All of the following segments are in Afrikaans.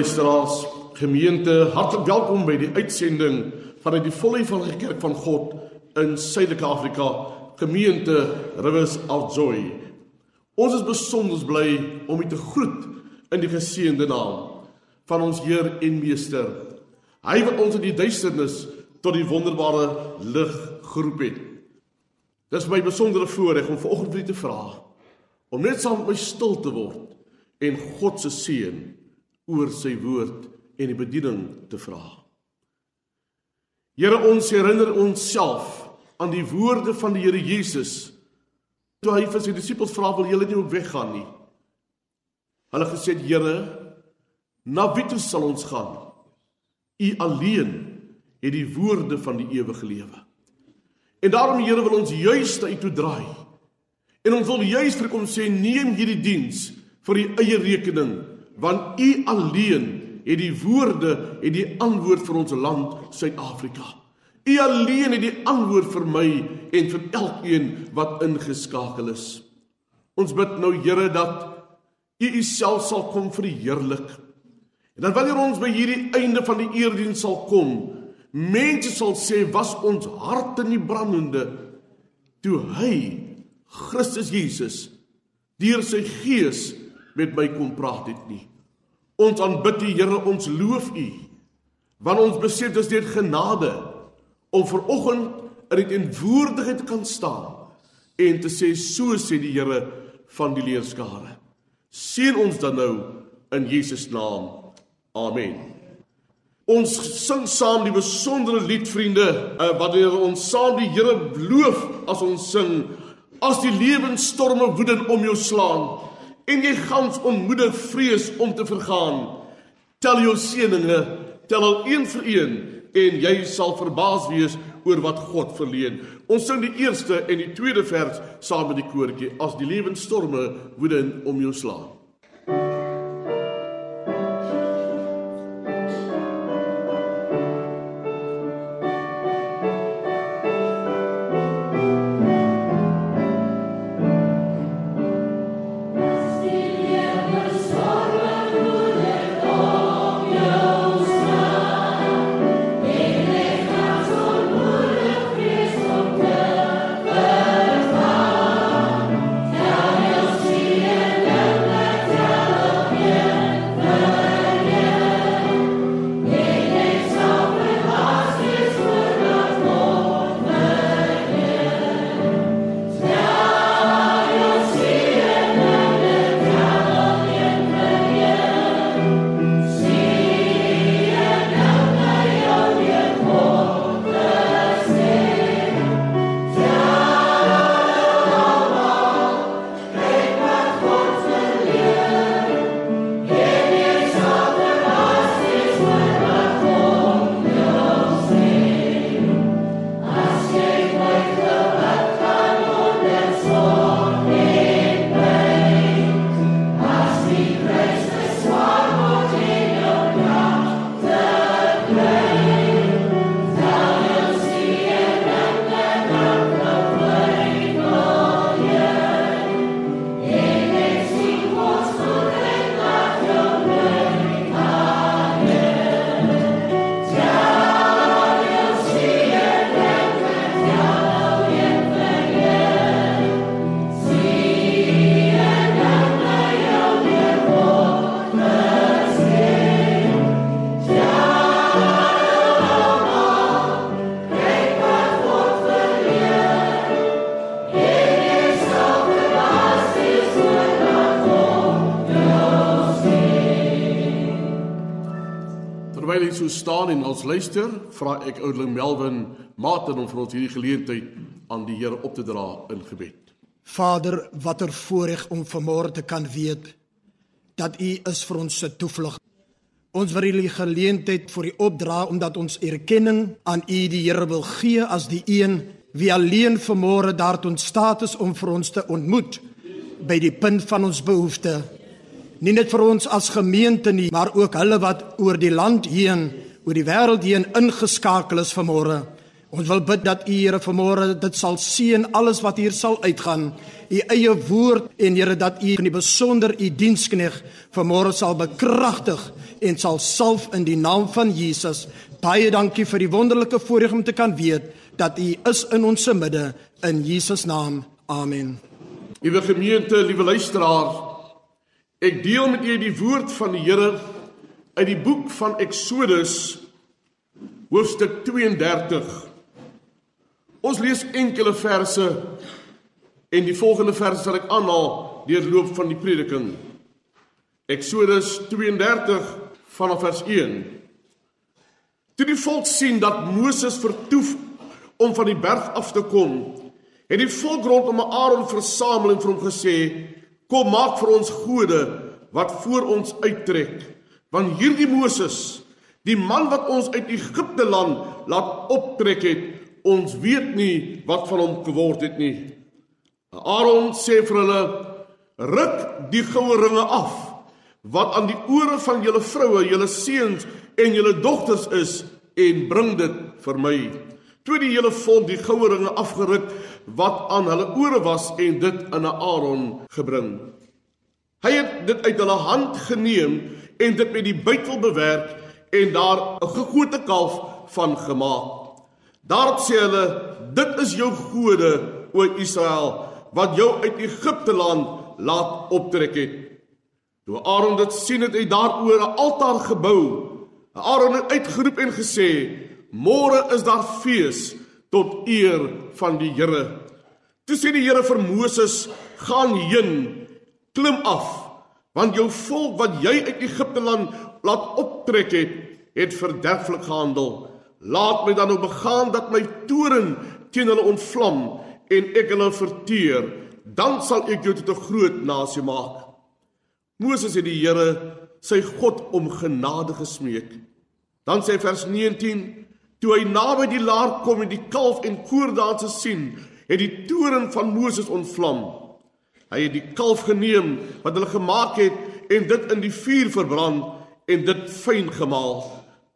Luisteraars. Gemeente, hartlik welkom by die uitsending vanuit die Volle Evangelie Kerk van God in Suidelike Afrika, Gemeente Rivers of Joy. Ons is besonder bly om u te groet in die geseënde naam van ons Heer en Meester. Hy wat ons in die duisternis tot die wonderbare lig geroep het. Dis my besondere voorreg om vanoggend vir u te vra om net saam met my stil te word en God se seën oor sy woord en die bediening te vra. Here ons herinner onsself aan die woorde van die Here Jesus toe hy vir sy disippels vra wil julle nie ook weggaan nie. Hulle gesê Here, na wie toe sal ons gaan? U alleen het die woorde van die ewige lewe. En daarom Here wil ons juis na u toe draai. En ons wil juis vir kom sê neem hierdie diens vir u eie rekening want u alleen het die woorde en die antwoord vir ons land Suid-Afrika. U alleen het die antwoord vir my en vir elkeen wat ingeskakel is. Ons bid nou Here dat u u self sal kom verheerlik. En dan wanneer ons by hierdie einde van die eerdiens sal kom, mense sal sê was ons harte nie brandende toe hy Christus Jesus deur sy gees met my kom praat het nie. Ons aanbid U Here, ons loof U. Want ons besef dis deur genade om ver oggend in die teenwoordigheid te kan staan en te sê so sê die Here van die leerskare. Seën ons dan nou in Jesus naam. Amen. Ons sing saam die besondere lied vriende, uh, wanneer ons saam die Here loof as ons sing as die lewensstorme woedend om jou slaan en jy gans onmoedig vrees om te vergaan. Tel jou seëninge, tel al een vir een en jy sal verbaas wees oor wat God verleen. Ons sing die eerste en die tweede vers saam met die koortjie as die lewensstorme woedend om jou slaan. Luister, vra ek ouderling Melvin Martin om vir ons hierdie geleentheid aan die Here op te dra in gebed. Vader, watter voorreg om vanmôre te kan weet dat U is vir ons se toevlug. Ons wil hierdie geleentheid vir U opdra omdat ons erkenning aan U die Here wil gee as die een wie alleen vanmôre daar tot staat is om vir ons te ontmoet by die punt van ons behoeftes nie net vir ons as gemeente nie, maar ook hulle wat oor die land heen, oor die wêreld heen ingeskakel is vanmôre. Ons wil bid dat U Here vanmôre dit sal seën alles wat hier sal uitgaan. U eie woord en Here dat U in die besonder U dienskneg vanmôre sal bekragtig en sal salf in die naam van Jesus. Baie dankie vir die wonderlike voorreg om te kan weet dat U is in ons midde in Jesus naam. Amen. Liewe gemeente, liewe luisteraar, ek deel met julle die woord van die Here uit die boek van Eksodus hoofstuk 32. Ons lees enkele verse en die volgende verse sal ek aanhaal deurloop van die prediking. Eksodus 32 vanaf vers 1. Toe die volk sien dat Moses vertoef om van die berg af te kom, het die volk rondom Aaron versamel en vir hom gesê: "Kom maak vir ons gode wat voor ons uittrek, want hierdie Moses, die man wat ons uit Egipte land laat optrek het, ons weet nie wat van hom geword het nie." Aaron sê vir hulle: "Ruk die goue ringe af wat aan die ore van julle vroue, julle seuns en julle dogters is en bring dit vir my." Toe die hele volk die goue ringe afgeruk wat aan hulle ore was en dit aan Aaron gebring. Hy het dit uit hulle hand geneem en dit met die buitel bewerk en daar 'n gegote kalf van gemaak. Daarop sê hulle: "Dit is jou gode, o Israel, wat jou uit Egipte land laat optrek het." Toe Aaron dit sien het hy daaroor 'n altaar gebou. Aaron het uitgeroep en gesê: Môre is daar fees tot eer van die Here. Toe sê die Here vir Moses: "Gaan heen, klim af, want jou volk wat jy uit Egipte land laat optrek het, het verderflik gehandel. Laat my dan nou begaan dat my toren teen hulle ontvlam en ek hulle verteer, dan sal ek jou tot 'n groot nasie maak." Moses het die Here, sy God, om genade gesmeek. Dan sê vers 19 Toe hy naby die laar kom en die kalf en koordanse sien, het die toren van Moses ontvlam. Hy het die kalf geneem wat hulle gemaak het en dit in die vuur verbrand en dit fyn gemaal.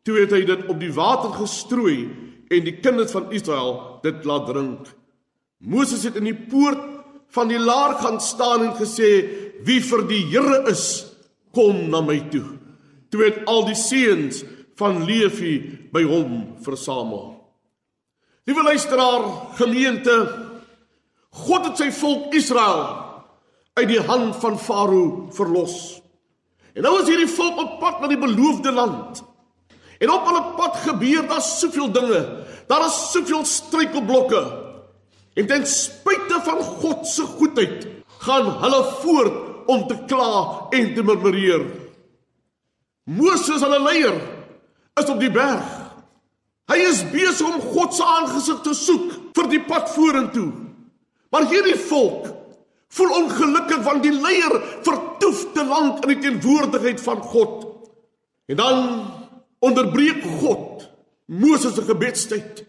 Toe het hy dit op die water gestrooi en die kinders van Israel dit laat drink. Moses het in die poort van die laar gaan staan en gesê: "Wie vir die Here is, kom na my toe." Toe het al die seuns van Levi by hom versamel. Liewe luisteraar, gemeente, God het sy volk Israel uit die hand van Farao verlos. En nou is hierdie volk op pad na die beloofde land. En op hulle pad gebeur daar soveel dinge. Daar is soveel struikelblokke. En ten spyte van God se goedheid, gaan hulle voort om te kla en te murmureer. Moses, hulle leier, is op die berg. Hy is besig om God se aangesig te soek vir die pad vorentoe. Maar hierdie volk voel ongelukkig want die leier vertoef te lank in die teenwoordigheid van God. En dan onderbreek God Moses se gebedstyd.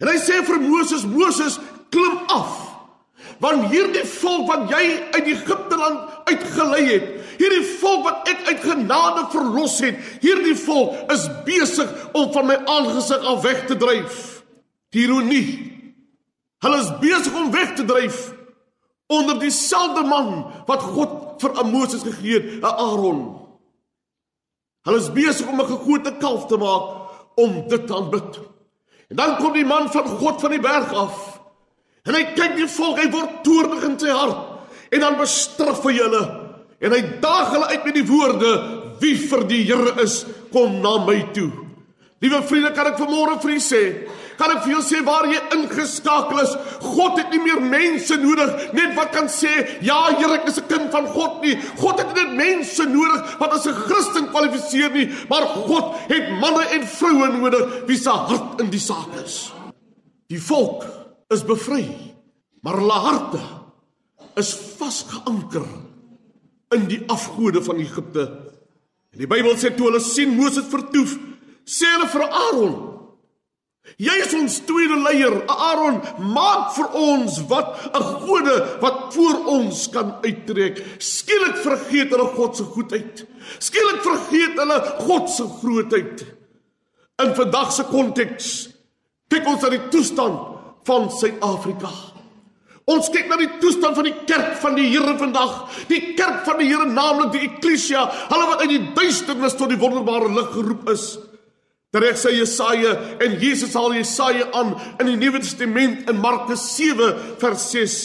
En hy sê vir Moses: "Moses, klim af." Want hierdie volk wat jy uit Egipte land uitgelei het, hierdie volk wat ek uit genade verlos het, hierdie volk is besig om van my aangesig af weg te dryf. Die ironie. Hulle is besig om weg te dryf onder dieselfde man wat God vir Moses gegee het, 'n Aaron. Hulle is besig om 'n gegote kalf te maak om dit te aanbid. En dan kom die man van God van die berg af En hy kyk die volk, hy word toornig in sy hart. En dan bestraf hy hulle. En hy daag hulle uit met die woorde: Wie vir die Here is, kom na my toe. Liewe vriende, kan ek vanmôre vir u sê, kan ek vir jou sê waar jy ingeskakel is, God het nie meer mense nodig net wat kan sê, ja Here, ek is 'n kind van God nie. God het nie mense nodig wat as 'n Christen kwalifiseer nie, maar God het manne en vroue nodig wie se hart in die saak is. Die volk is bevry, maar hulle harte is vasgeanker in die afgode van Egipte. En die Bybel sê toe hulle sien Moses vertoef, sê hulle vir Aaron: "Jy is ons tweede leier, Aaron, maak vir ons wat 'n gode wat voor ons kan uittrek." Skielik vergeet hulle God se goedheid. Skielik vergeet hulle God se grootheid. In vandag se konteks Kyk ons na die toestand van Suid-Afrika. Ons kyk na die toestand van die kerk van die Here vandag. Die kerk van die Here, naamlik die eklesia, hulle wat uit die duisternis tot die wonderbare lig geroep is. Tereg sê Jesaja en Jesus haal Jesaja aan in die Nuwe Testament in Markus 7 vers 6.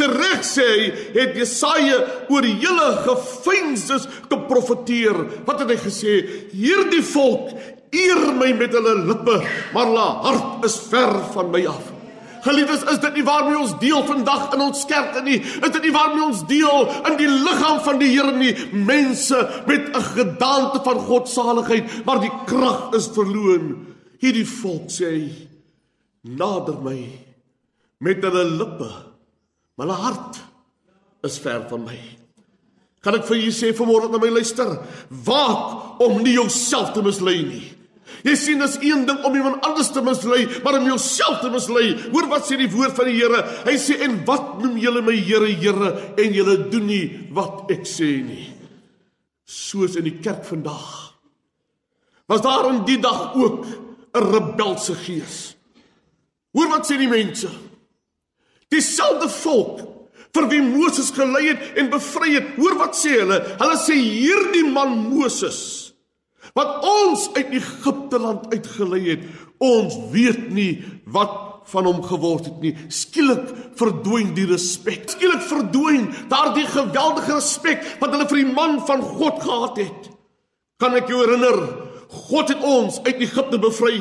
Tereg sê hy het Jesaja oor die hele gefeinses geprofeteer. Wat het hy gesê? Hierdie volk eer my met hulle lippe, maar hulle hart is ver van my af. Geliefdes, is dit nie waarmee ons deel vandag in ons kerke nie? Is dit nie waarmee ons deel in die liggaam van die Here nie? Mense met 'n gedaante van godsaligheid, maar die krag is verloon. Hierdie volk sê hy nader my met hulle lippe, maar hulle hart is ver van my. Kan ek vir julle sê vanmôre dat my luister, waak om nie jouself te mislei nie. Jy sien dis een ding om iemand anders te mislei, maar om jouself te mislei. Hoor wat sê die woord van die Here? Hy sê en wat noem julle my Here, Here en julle doen nie wat ek sê nie. Soos in die kerk vandag. Was daar in die dag ook 'n rebelse gees? Hoor wat sê die mense? Dieselfde volk vir wie Moses gelei het en bevry het. Hoor wat sê hulle? Hulle sê hierdie man Moses wat ons uit Egipte land uitgelei het. Ons weet nie wat van hom geword het nie. Skielik verdwyn die respek. Skielik verdwyn daardie geweldige respek wat hulle vir die man van God gehad het. Kan ek jou herinner? God het ons uit Egipte bevry.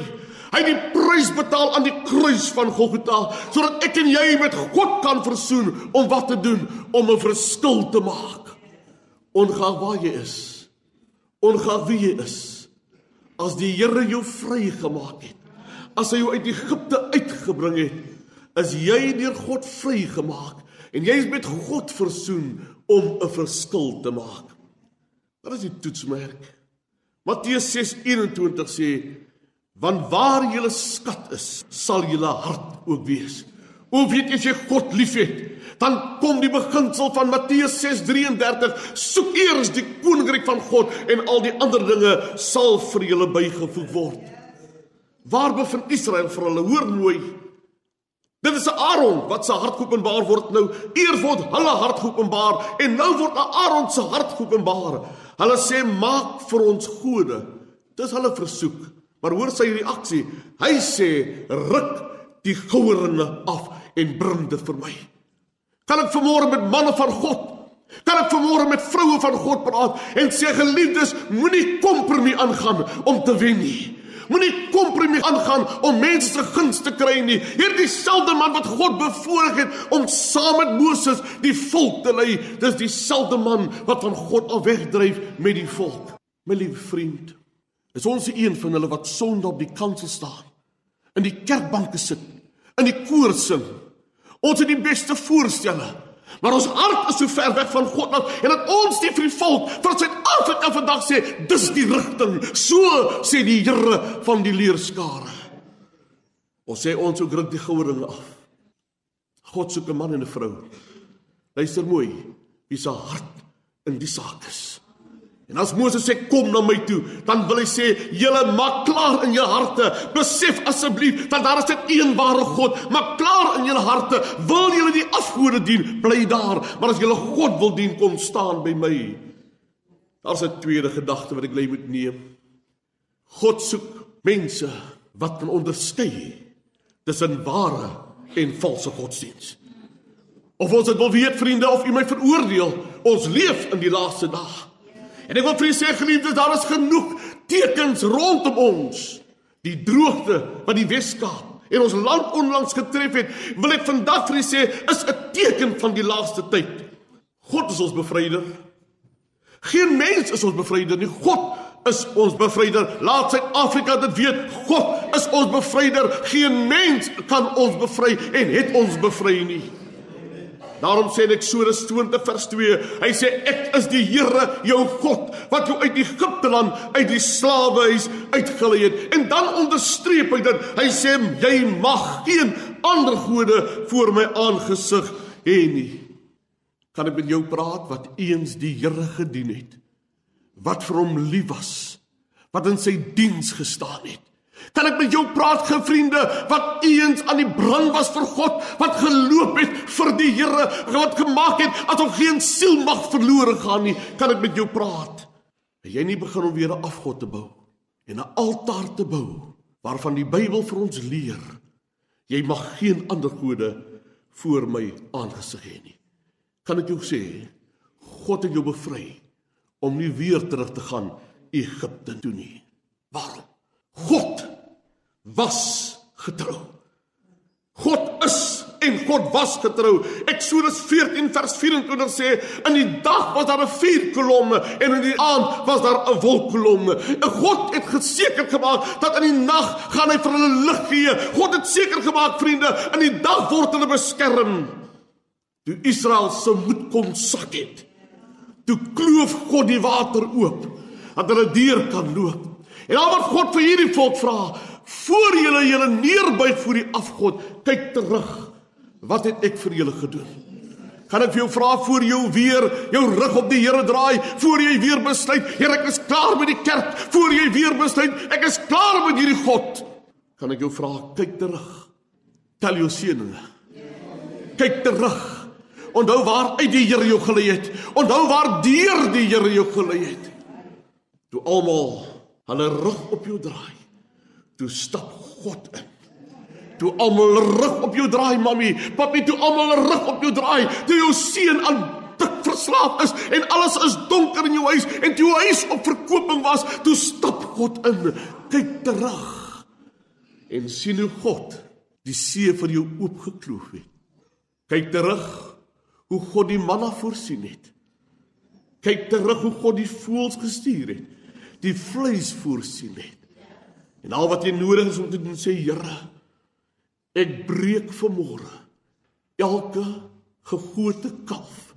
Hy het die prys betaal aan die kruis van Golgotha sodat ek en jy met God kan versoen om wat te doen om 'n verskil te maak. Ongeag waar jy is ongeag wie jy is as die Here jou vrygemaak het as hy jou uit Egipte uitgebring het is jy deur God vrygemaak en jy is met God versoen om 'n verskil te maak. Wat is die toetsmerk. Matteus 6:21 sê want waar julle skat is sal julle hart ook wees. Hoe weet jy as jy God liefhet dan kom die beginsel van Matteus 6:33 soek eers die koninkryk van God en al die ander dinge sal vir julle bygevoeg word. Waar bevind Israel vir hulle hoor mooi dit is Aaron wat se hart openbaar word nou. Eers word hulle hart openbaar en nou word Aaron se hart openbaar hulle sê maak vir ons gode. Dis hulle versoek. Maar hoor sy reaksie. Hy sê ruk die goueringe af en bring dit vir my Kan ek vanmôre met manne van God, kan ek vanmôre met vroue van God praat en sê geliefdes, moenie kompromie aangaan om te wen nie. Moenie kompromie aangaan om mense se guns te kry nie. Hierdie selfde man wat God bevoorreg het om saam met Moses die volk te lei, dis dieselfde man wat van God af wegdryf met die volk. My liewe vriend, is ons een van hulle wat Sondag op die kansel staan, in die kerkbanke sit, in die koor sing Ons het die beste voorstelle. Maar ons hart is so ver weg van God af en dat ons nie vir die volk vir Suid-Afrika vandag sê dis die rigting. So sê die Here van die leerskare. Ons sê ons ook ruk die gouering af. God soek 'n man en 'n vrou. Luister mooi, wie se hart in die saak is. En as Moses sê kom na my toe, dan wil hy sê julle maak klaar in julle harte. Besef asseblief dat daar is net een ware God. Maak klaar in julle harte. Wil julle die afgode dien, bly daar. Maar as julle God wil dien, kom staan by my. Daar's 'n tweede gedagte wat ek lê moet neem. God soek mense wat kan onderskei tussen ware en valse godsdiens. Of ons dit wil weet vriende of u my veroordeel, ons leef in die laaste dae. En ek wil vir julle sê geliefdes, daar is genoeg tekens rondom ons. Die droogte wat die Weskaap en ons land onlangs getref het, wil ek vandag vir julle sê, is 'n teken van die laaste tyd. God is ons bevryder. Geen mens is ons bevryder nie. God is ons bevryder. Laat Suid-Afrika dit weet. God is ons bevryder. Geen mens kan ons bevry en het ons bevry nie. Daarom sê in Eksodus 20 vers 2, hy sê ek is die Here jou God wat jou uit Egipte land uit die slawehuis uitgelei het. En dan onderstreep hy dat hy sê jy mag geen ander gode voor my aangesig hê nie. Kan ek met jou praat wat eens die Here gedien het? Wat vir hom lief was? Wat in sy diens gestaan het? Kan ek met jou praat, gevriende, wat eens aan die brand was vir God, wat geloop het vir die Here, wat gemaak het asof geen siel mag verlore gaan nie? Kan ek met jou praat? En jy nie begin om weer 'n afgod te bou en 'n altaar te bou waarvan die Bybel vir ons leer jy mag geen ander gode voor my aangesig hê nie. Kan ek jou sê God het jou bevry om nie weer terug te gaan Egipte toe nie. Waarom? God was getrou. God is en God was getrou. Eksodus 14 vers 24 sê in die dag was daar 'n vuurkolonne en in die aand was daar 'n wolkkolonne. En God het geseker gemaak dat in die nag gaan hy vir hulle lig gee. God het seker gemaak vriende, in die dag word hulle beskerm. Toe Israel se moed kon sak het. Toe kloof God die water oop dat hulle deur kan loop. En al wat God vir hierdie volk vra, voor julle julle neerbuig voor die afgod, kyk terug Wat het ek vir julle gedoen? Kan ek vir jou vra voor jou weer jou rug op die Here draai, voor jy weer besluit, Here, ek is klaar met die kerk, voor jy weer besluit, ek is klaar met hierdie God. Kan ek jou vra, kyk terug. Tel jou seëninge. Kyk terug. Onthou waar uit die Here jou gelei het. Onthou waar deur die Here jou gelei het. Toe almal hulle rug op jou draai, toe stap God in. Toe almal rug op jou draai, mami, papi, toe almal rug op jou draai, toe jou seun aan dik verslaaf is en alles is donker in jou huis en toe jou huis op verkooping was, toe stap God in. Kyk terug. En sien hoe God die see vir jou oopgekloof het. Kyk terug hoe God die manna voorsien het. Kyk terug hoe God die voëls gestuur het, die vleis voorsien het. En al wat jy nodig is om te doen sê Here, Ek breek vanmôre elke gegote kalf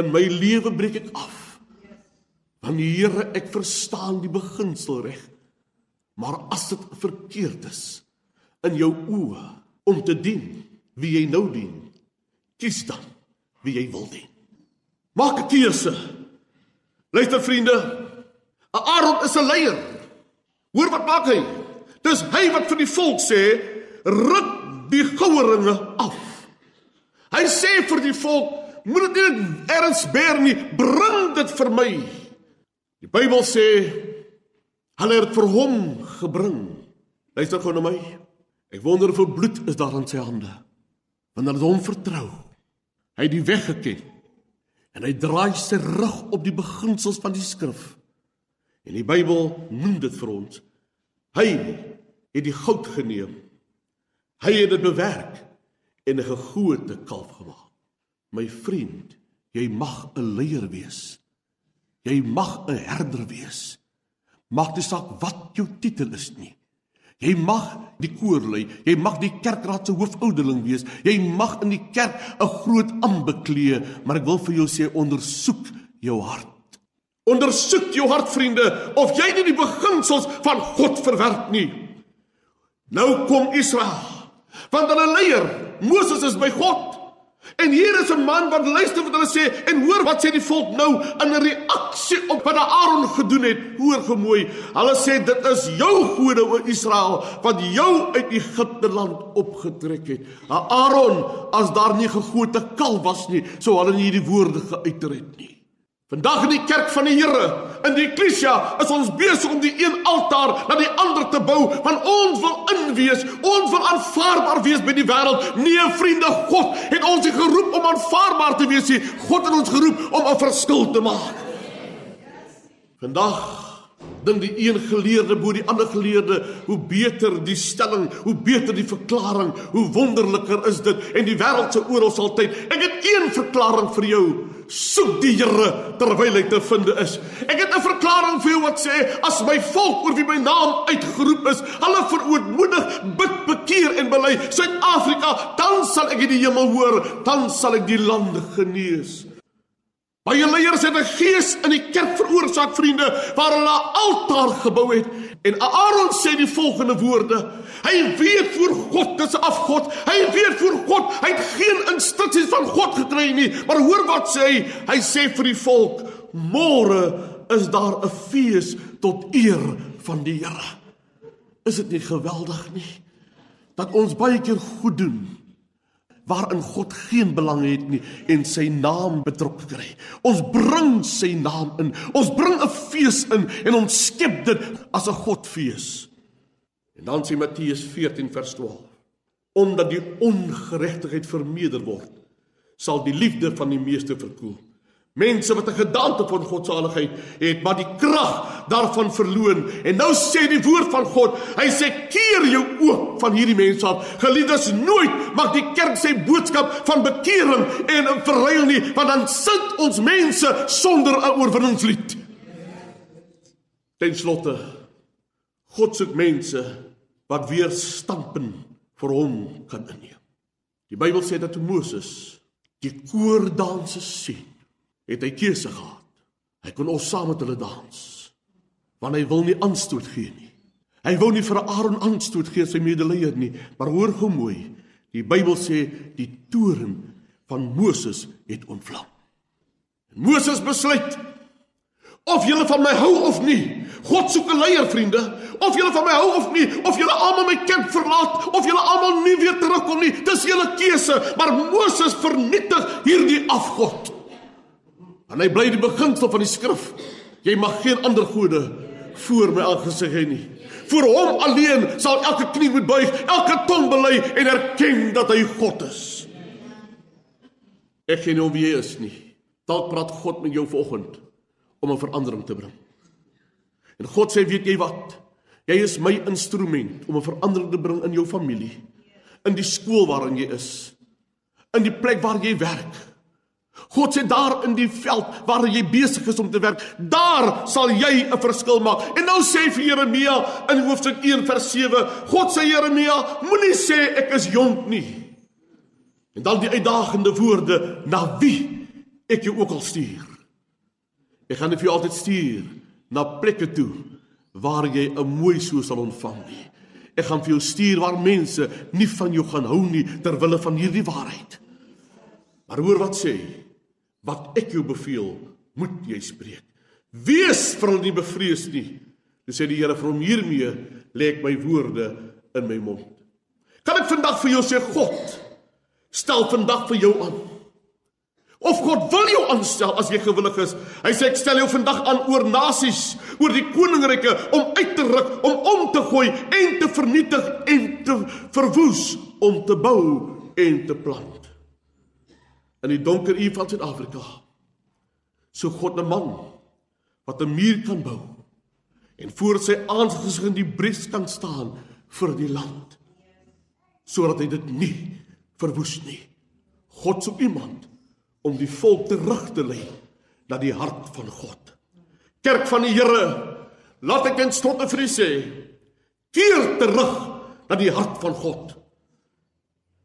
in my lewe breek ek af. Want Here, ek verstaan die beginsel reg. Maar as dit verkeerd is in jou oë om te dien wie jy nou dien, kies dan wie jy wil dien. Maak 'n keuse. Luister vriende, Aaron is 'n leier. Hoor wat maak hy? Dis hy wat vir die volk sê, ruk die goue ringe af. Hy sê vir die volk, moet dit nie erns beer nie, bring dit vir my. Die Bybel sê hulle het vir hom gebring. Luister gou na my. Ek wonder hoeveel bloed is daar in sy hande. Wanneer hulle hom vertrou. Hy het die weg geken. En hy draai sy rug op die beginsels van die skrif. En die Bybel noem dit vir ons. Hy het die goud geneem Hy het dit bewerk en 'n gegote kalf gemaak. My vriend, jy mag 'n leier wees. Jy mag 'n herder wees. Maak nie saak wat jou titel is nie. Jy mag die koor lei, jy mag die kerkraad se hoofouderling wees. Jy mag in die kerk 'n groot ambt beklee, maar ek wil vir jou sê ondersoek jou hart. Ondersoek jou hart vriende of jy nie die beginsels van God verwerp nie. Nou kom Israel Want hulle leier, Moses is by God. En hier is 'n man wat luister wat hulle sê en hoor wat sê die volk nou in 'n reaksie op wat Aaron gedoen het. Hoor gemooi. Hulle sê dit is jou gode o Israel wat jou uit Egipte land opgetrek het. Aaron, as daar nie gegote kalf was nie, sou hulle nie hierdie woorde geuiter het nie. Vandag in die kerk van die Here, in die eklesia, is ons besig om die een altaar na die ander te bou, want ons wil inwees, ons wil aanvaarbaar wees by die wêreld. Nee, vriende, God het ons geroep om aanvaarbaar te wees. God het ons geroep om 'n verskil te maak. Vandag dink die een geleerde bo die ander geleerde hoe beter die stelling, hoe beter die verklaring, hoe wonderliker is dit en die wêreld se oral sal tyd. Ek het een verklaring vir jou. Soek die Here terwyl hy te vind is. Ek het 'n verklaring vir jou wat sê as my volk oor wie my naam uitgeroep is, hulle verootmoedig, bid, bekeer en bely Suid-Afrika, dan sal ek die hemel hoor, dan sal ek die lande genees. Baie leiers het 'n gees in die kerk veroorsaak, vriende, waar hulle 'n altaar gebou het. En Aaron sê die volgende woorde: Hy weet voor God dis afgod. Hy weet voor God, hy het geen instruksies van God gekry nie. Maar hoor wat sê hy? Hy sê vir die volk: Môre is daar 'n fees tot eer van die Here. Is dit nie geweldig nie dat ons baie keer goed doen waarin God geen belang het nie en sy naam betrokke kry. Ons bring sy naam in. Ons bring 'n fees in en ons skep dit as 'n Godfees. En dan sê Matteus 14 vers 12: Omdat die ongeregtigheid vermeerder word, sal die liefde van die meeste verkoel. Mense wat 'n gedagte van godsaligheid het, maar die krag daarvan verloon. En nou sê die woord van God, hy sê keer jou oop van hierdie mense af. Geliefdes, nooit mag die kerk sy boodskap van bekering en verruil nie, want dan sit ons mense sonder 'n oorwinningslied. Ten slotte, God soek mense wat weer stampen vir hom kan inneem. Die Bybel sê dat Moses die koordanse sien het hy keuse gehad. Hy kon ons saam met hulle dans. Want hy wil nie aanstoot gee nie. Hy wou nie vir Aaron aanstoot gee sy medeleier nie, maar hoor gou mooi. Die Bybel sê die toren van Moses het ontvlam. Moses besluit of julle van my hou of nie. God soek 'n leier, vriende. Of julle van my hou of nie, of julle almal my kamp verlaat, of julle almal nie weer terugkom nie, dis julle keuse, maar Moses vernietig hierdie afgod. En hy bly die beginsel van die skrif. Jy mag geen ander gode voor my aangesig hê nie. Voor hom alleen sal elke knie moet buig, elke tong bely en erken dat hy God is. Ek ken hom wie hy is nie. Dalk praat God met jou vanoggend om 'n verandering te bring. En God sê, weet jy wat? Jy is my instrument om 'n verandering te bring in jou familie, in die skool waarin jy is, in die plek waar jy werk God sê daar in die veld waar jy besig is om te werk, daar sal jy 'n verskil maak. En nou sê vir Jeremia in hoofstuk 1 vers 7, God sê Jeremia, moenie sê ek is jonk nie. En dan die uitdagende woorde, na wie ek jou ook al stuur. Ek gaan vir jou altyd stuur na plekke toe waar jy 'n mooi so sal ontvang nie. Ek gaan vir jou stuur waar mense nie van jou gaan hou nie ter wille van hierdie waarheid. Maar hoor wat sê hy? wat ek jou beveel, moet jy spreek. Wees vir hulle nie bevrees nie. Dis sê die Here vir hom hiermee lê ek my woorde in my mond. Kan ek vandag vir jou sê God stel vandag vir jou aan? Of God wil jou aanstel as jy gewillig is. Hy sê ek stel jou vandag aan oor nasies, oor die koninkryke om uit te ruk, om om te gooi en te vernietig en te verwoes, om te bou en te plant in die donker uur van Suid-Afrika. So God 'n man wat 'n muur kan bou en voor sy aangesig in die bres kan staan vir die land sodat hy dit nie verwoes nie. God soek iemand om die volk terug te lei na die hart van God. Kerk van die Here, laat ek in stotte vir u sê, keer terug na die hart van God.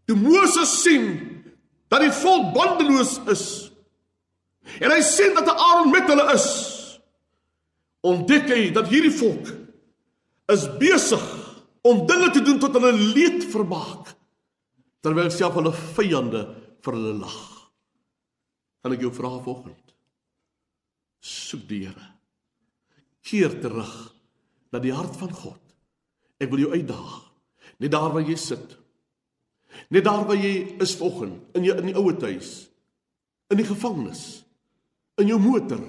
Toe Moses sien dat die volk bandeloos is. En hy sien dat Aaron met hulle is. Ontdek hy dat hierdie volk is besig om dinge te doen tot hulle leed vermaak terwyl self hulle vyande vir hulle lag. Kan ek jou vra vanoggend? Soek die Here. Keer terug na die hart van God. Ek wil jou uitdaag. Net daar waar jy sit. Net daar waar jy is vanoggend, in jou in die ouer huis, in die gevangenis, in jou motor,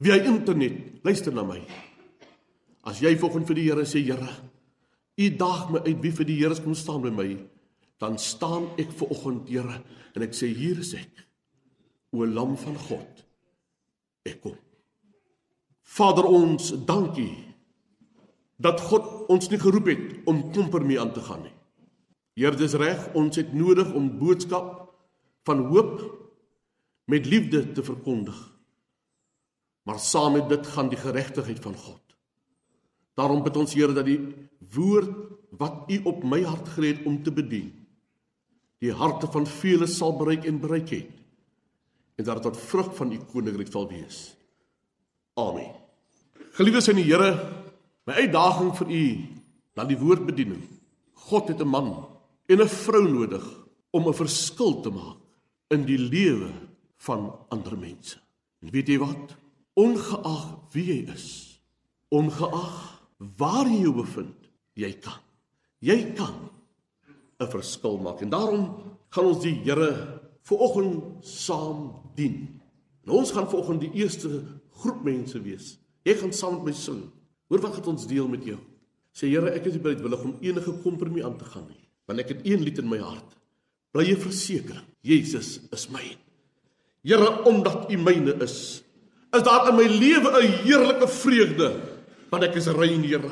via internet, luister na my. As jy vanoggend vir die Here sê, Here, U daag my uit wie vir die Here kom staan by my, dan staan ek vanoggend, Here, en ek sê hier is ek. O lam van God, ek kom. Vader ons, dankie dat God ons nie geroep het om kompromie aan te gaan nie. Heer, dis reg, ons het nodig om boodskap van hoop met liefde te verkondig. Maar saam met dit gaan die geregtigheid van God. Daarom bid ons Here dat die woord wat U op my hart gelê het om te bedien, die harte van vele sal bereik en bereik het en dat dit tot vrug van U koninkryk sal wees. Amen. Geliefdes in die Here, my uitdaging vir u na die woordbediening. God het 'n man en 'n vrou nodig om 'n verskil te maak in die lewe van ander mense. En weet jy wat? Ongeag wie jy is, ongeag waar jy jou bevind, jy kan. Jy kan 'n verskil maak. En daarom gaan ons die Here vanoggend saam dien. En ons gaan vanoggend die eerste groep mense wees. Jy gaan saam met my sing. Hoor wat gaan ons deel met jou? Sê Here, ek is nie bereidwillig om enige kompromie aan te gaan nie, want ek het een lied in my hart. Bly jy verseker, Jesus is myne. Here, omdat U myne is, is daar in my lewe 'n heerlike vreugde, want ek is rein, Here.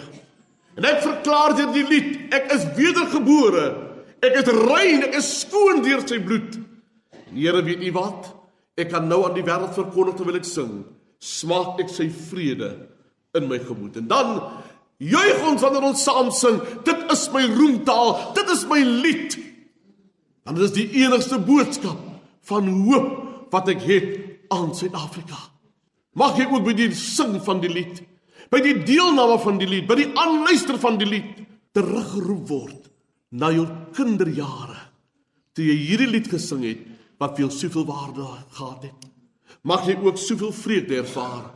En ek verklaar deur die lied, ek is wedergebore. Ek is rein, ek is skoon deur sy bloed. En Here, weet U wat? Ek kan nou aan die wêreld verkondig terwyl ek sing, smaak ek sy vrede in my gemoed. En dan juig ons wanneer ons saam sing, dit is my roemtaal, dit is my lied. Want dit is die enigste boodskap van hoop wat ek het aan Suid-Afrika. Mag jy ook by die sing van die lied, by die deelname van die lied, by die aanluister van die lied teruggeroep word na jou kinderjare toe jy hierdie lied gesing het wat vir jou soveel waarde gehad het. Mag jy ook soveel vrede ervaar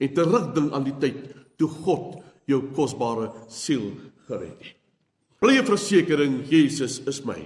en terugdink aan die tyd toe God jou kosbare siel gered het. Bly 'n versekering Jesus is my.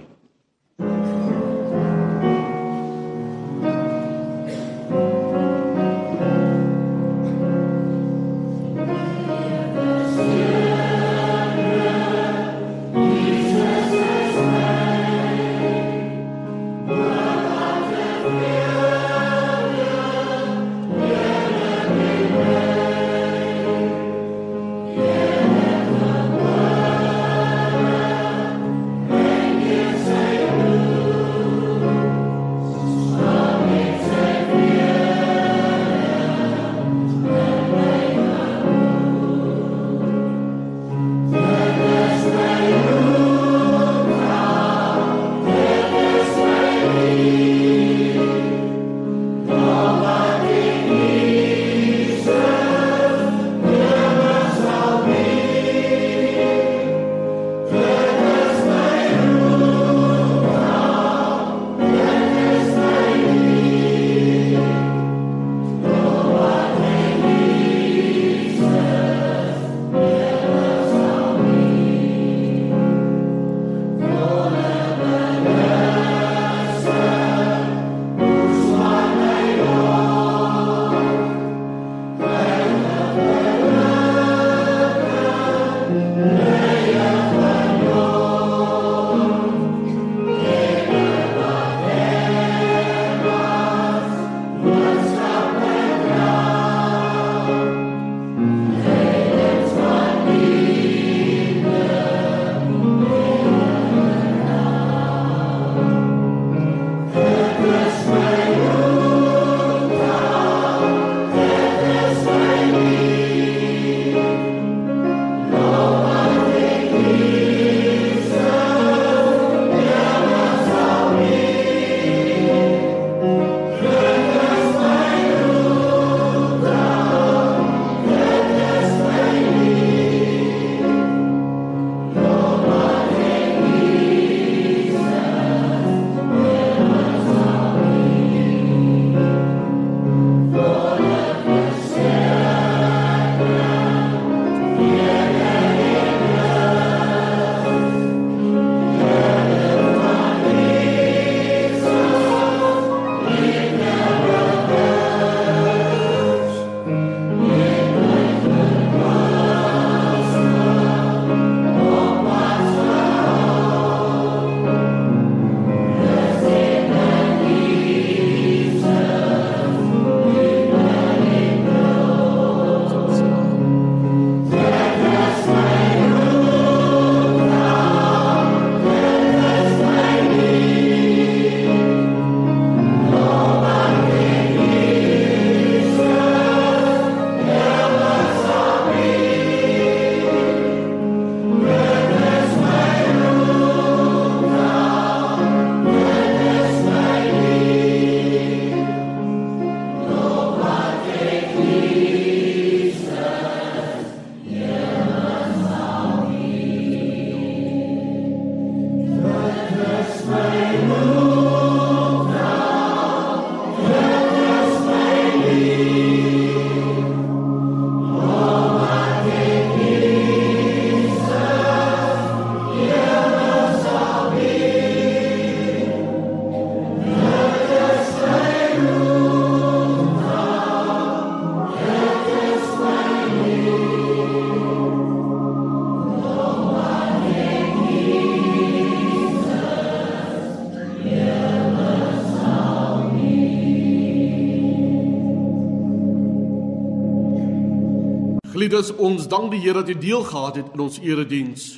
Geliefdes, ons dank die Here dat hy deel gehad het in ons erediens.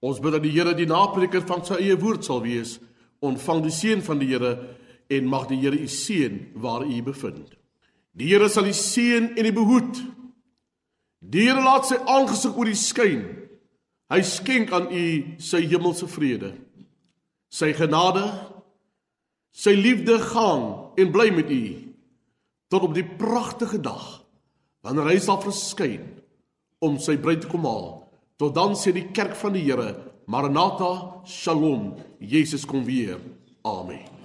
Ons bid dat die Here die naprediker van sy eie woord sal wees. Ontvang die seën van die Here en mag die Here u seën waar u bevind. Die Here sal u seën en u behoed. Die Here laat sy aangesig oor u skyn. Hy skenk aan u sy hemelse vrede. Sy genade, sy liefde gaan en bly met u tot op die pragtige dag wanneer hy sal verskyn om sy bruid te kom haal. Tot dan sê die kerk van die Here, Maranatha, Shalom, Jesus kom weer. Amen.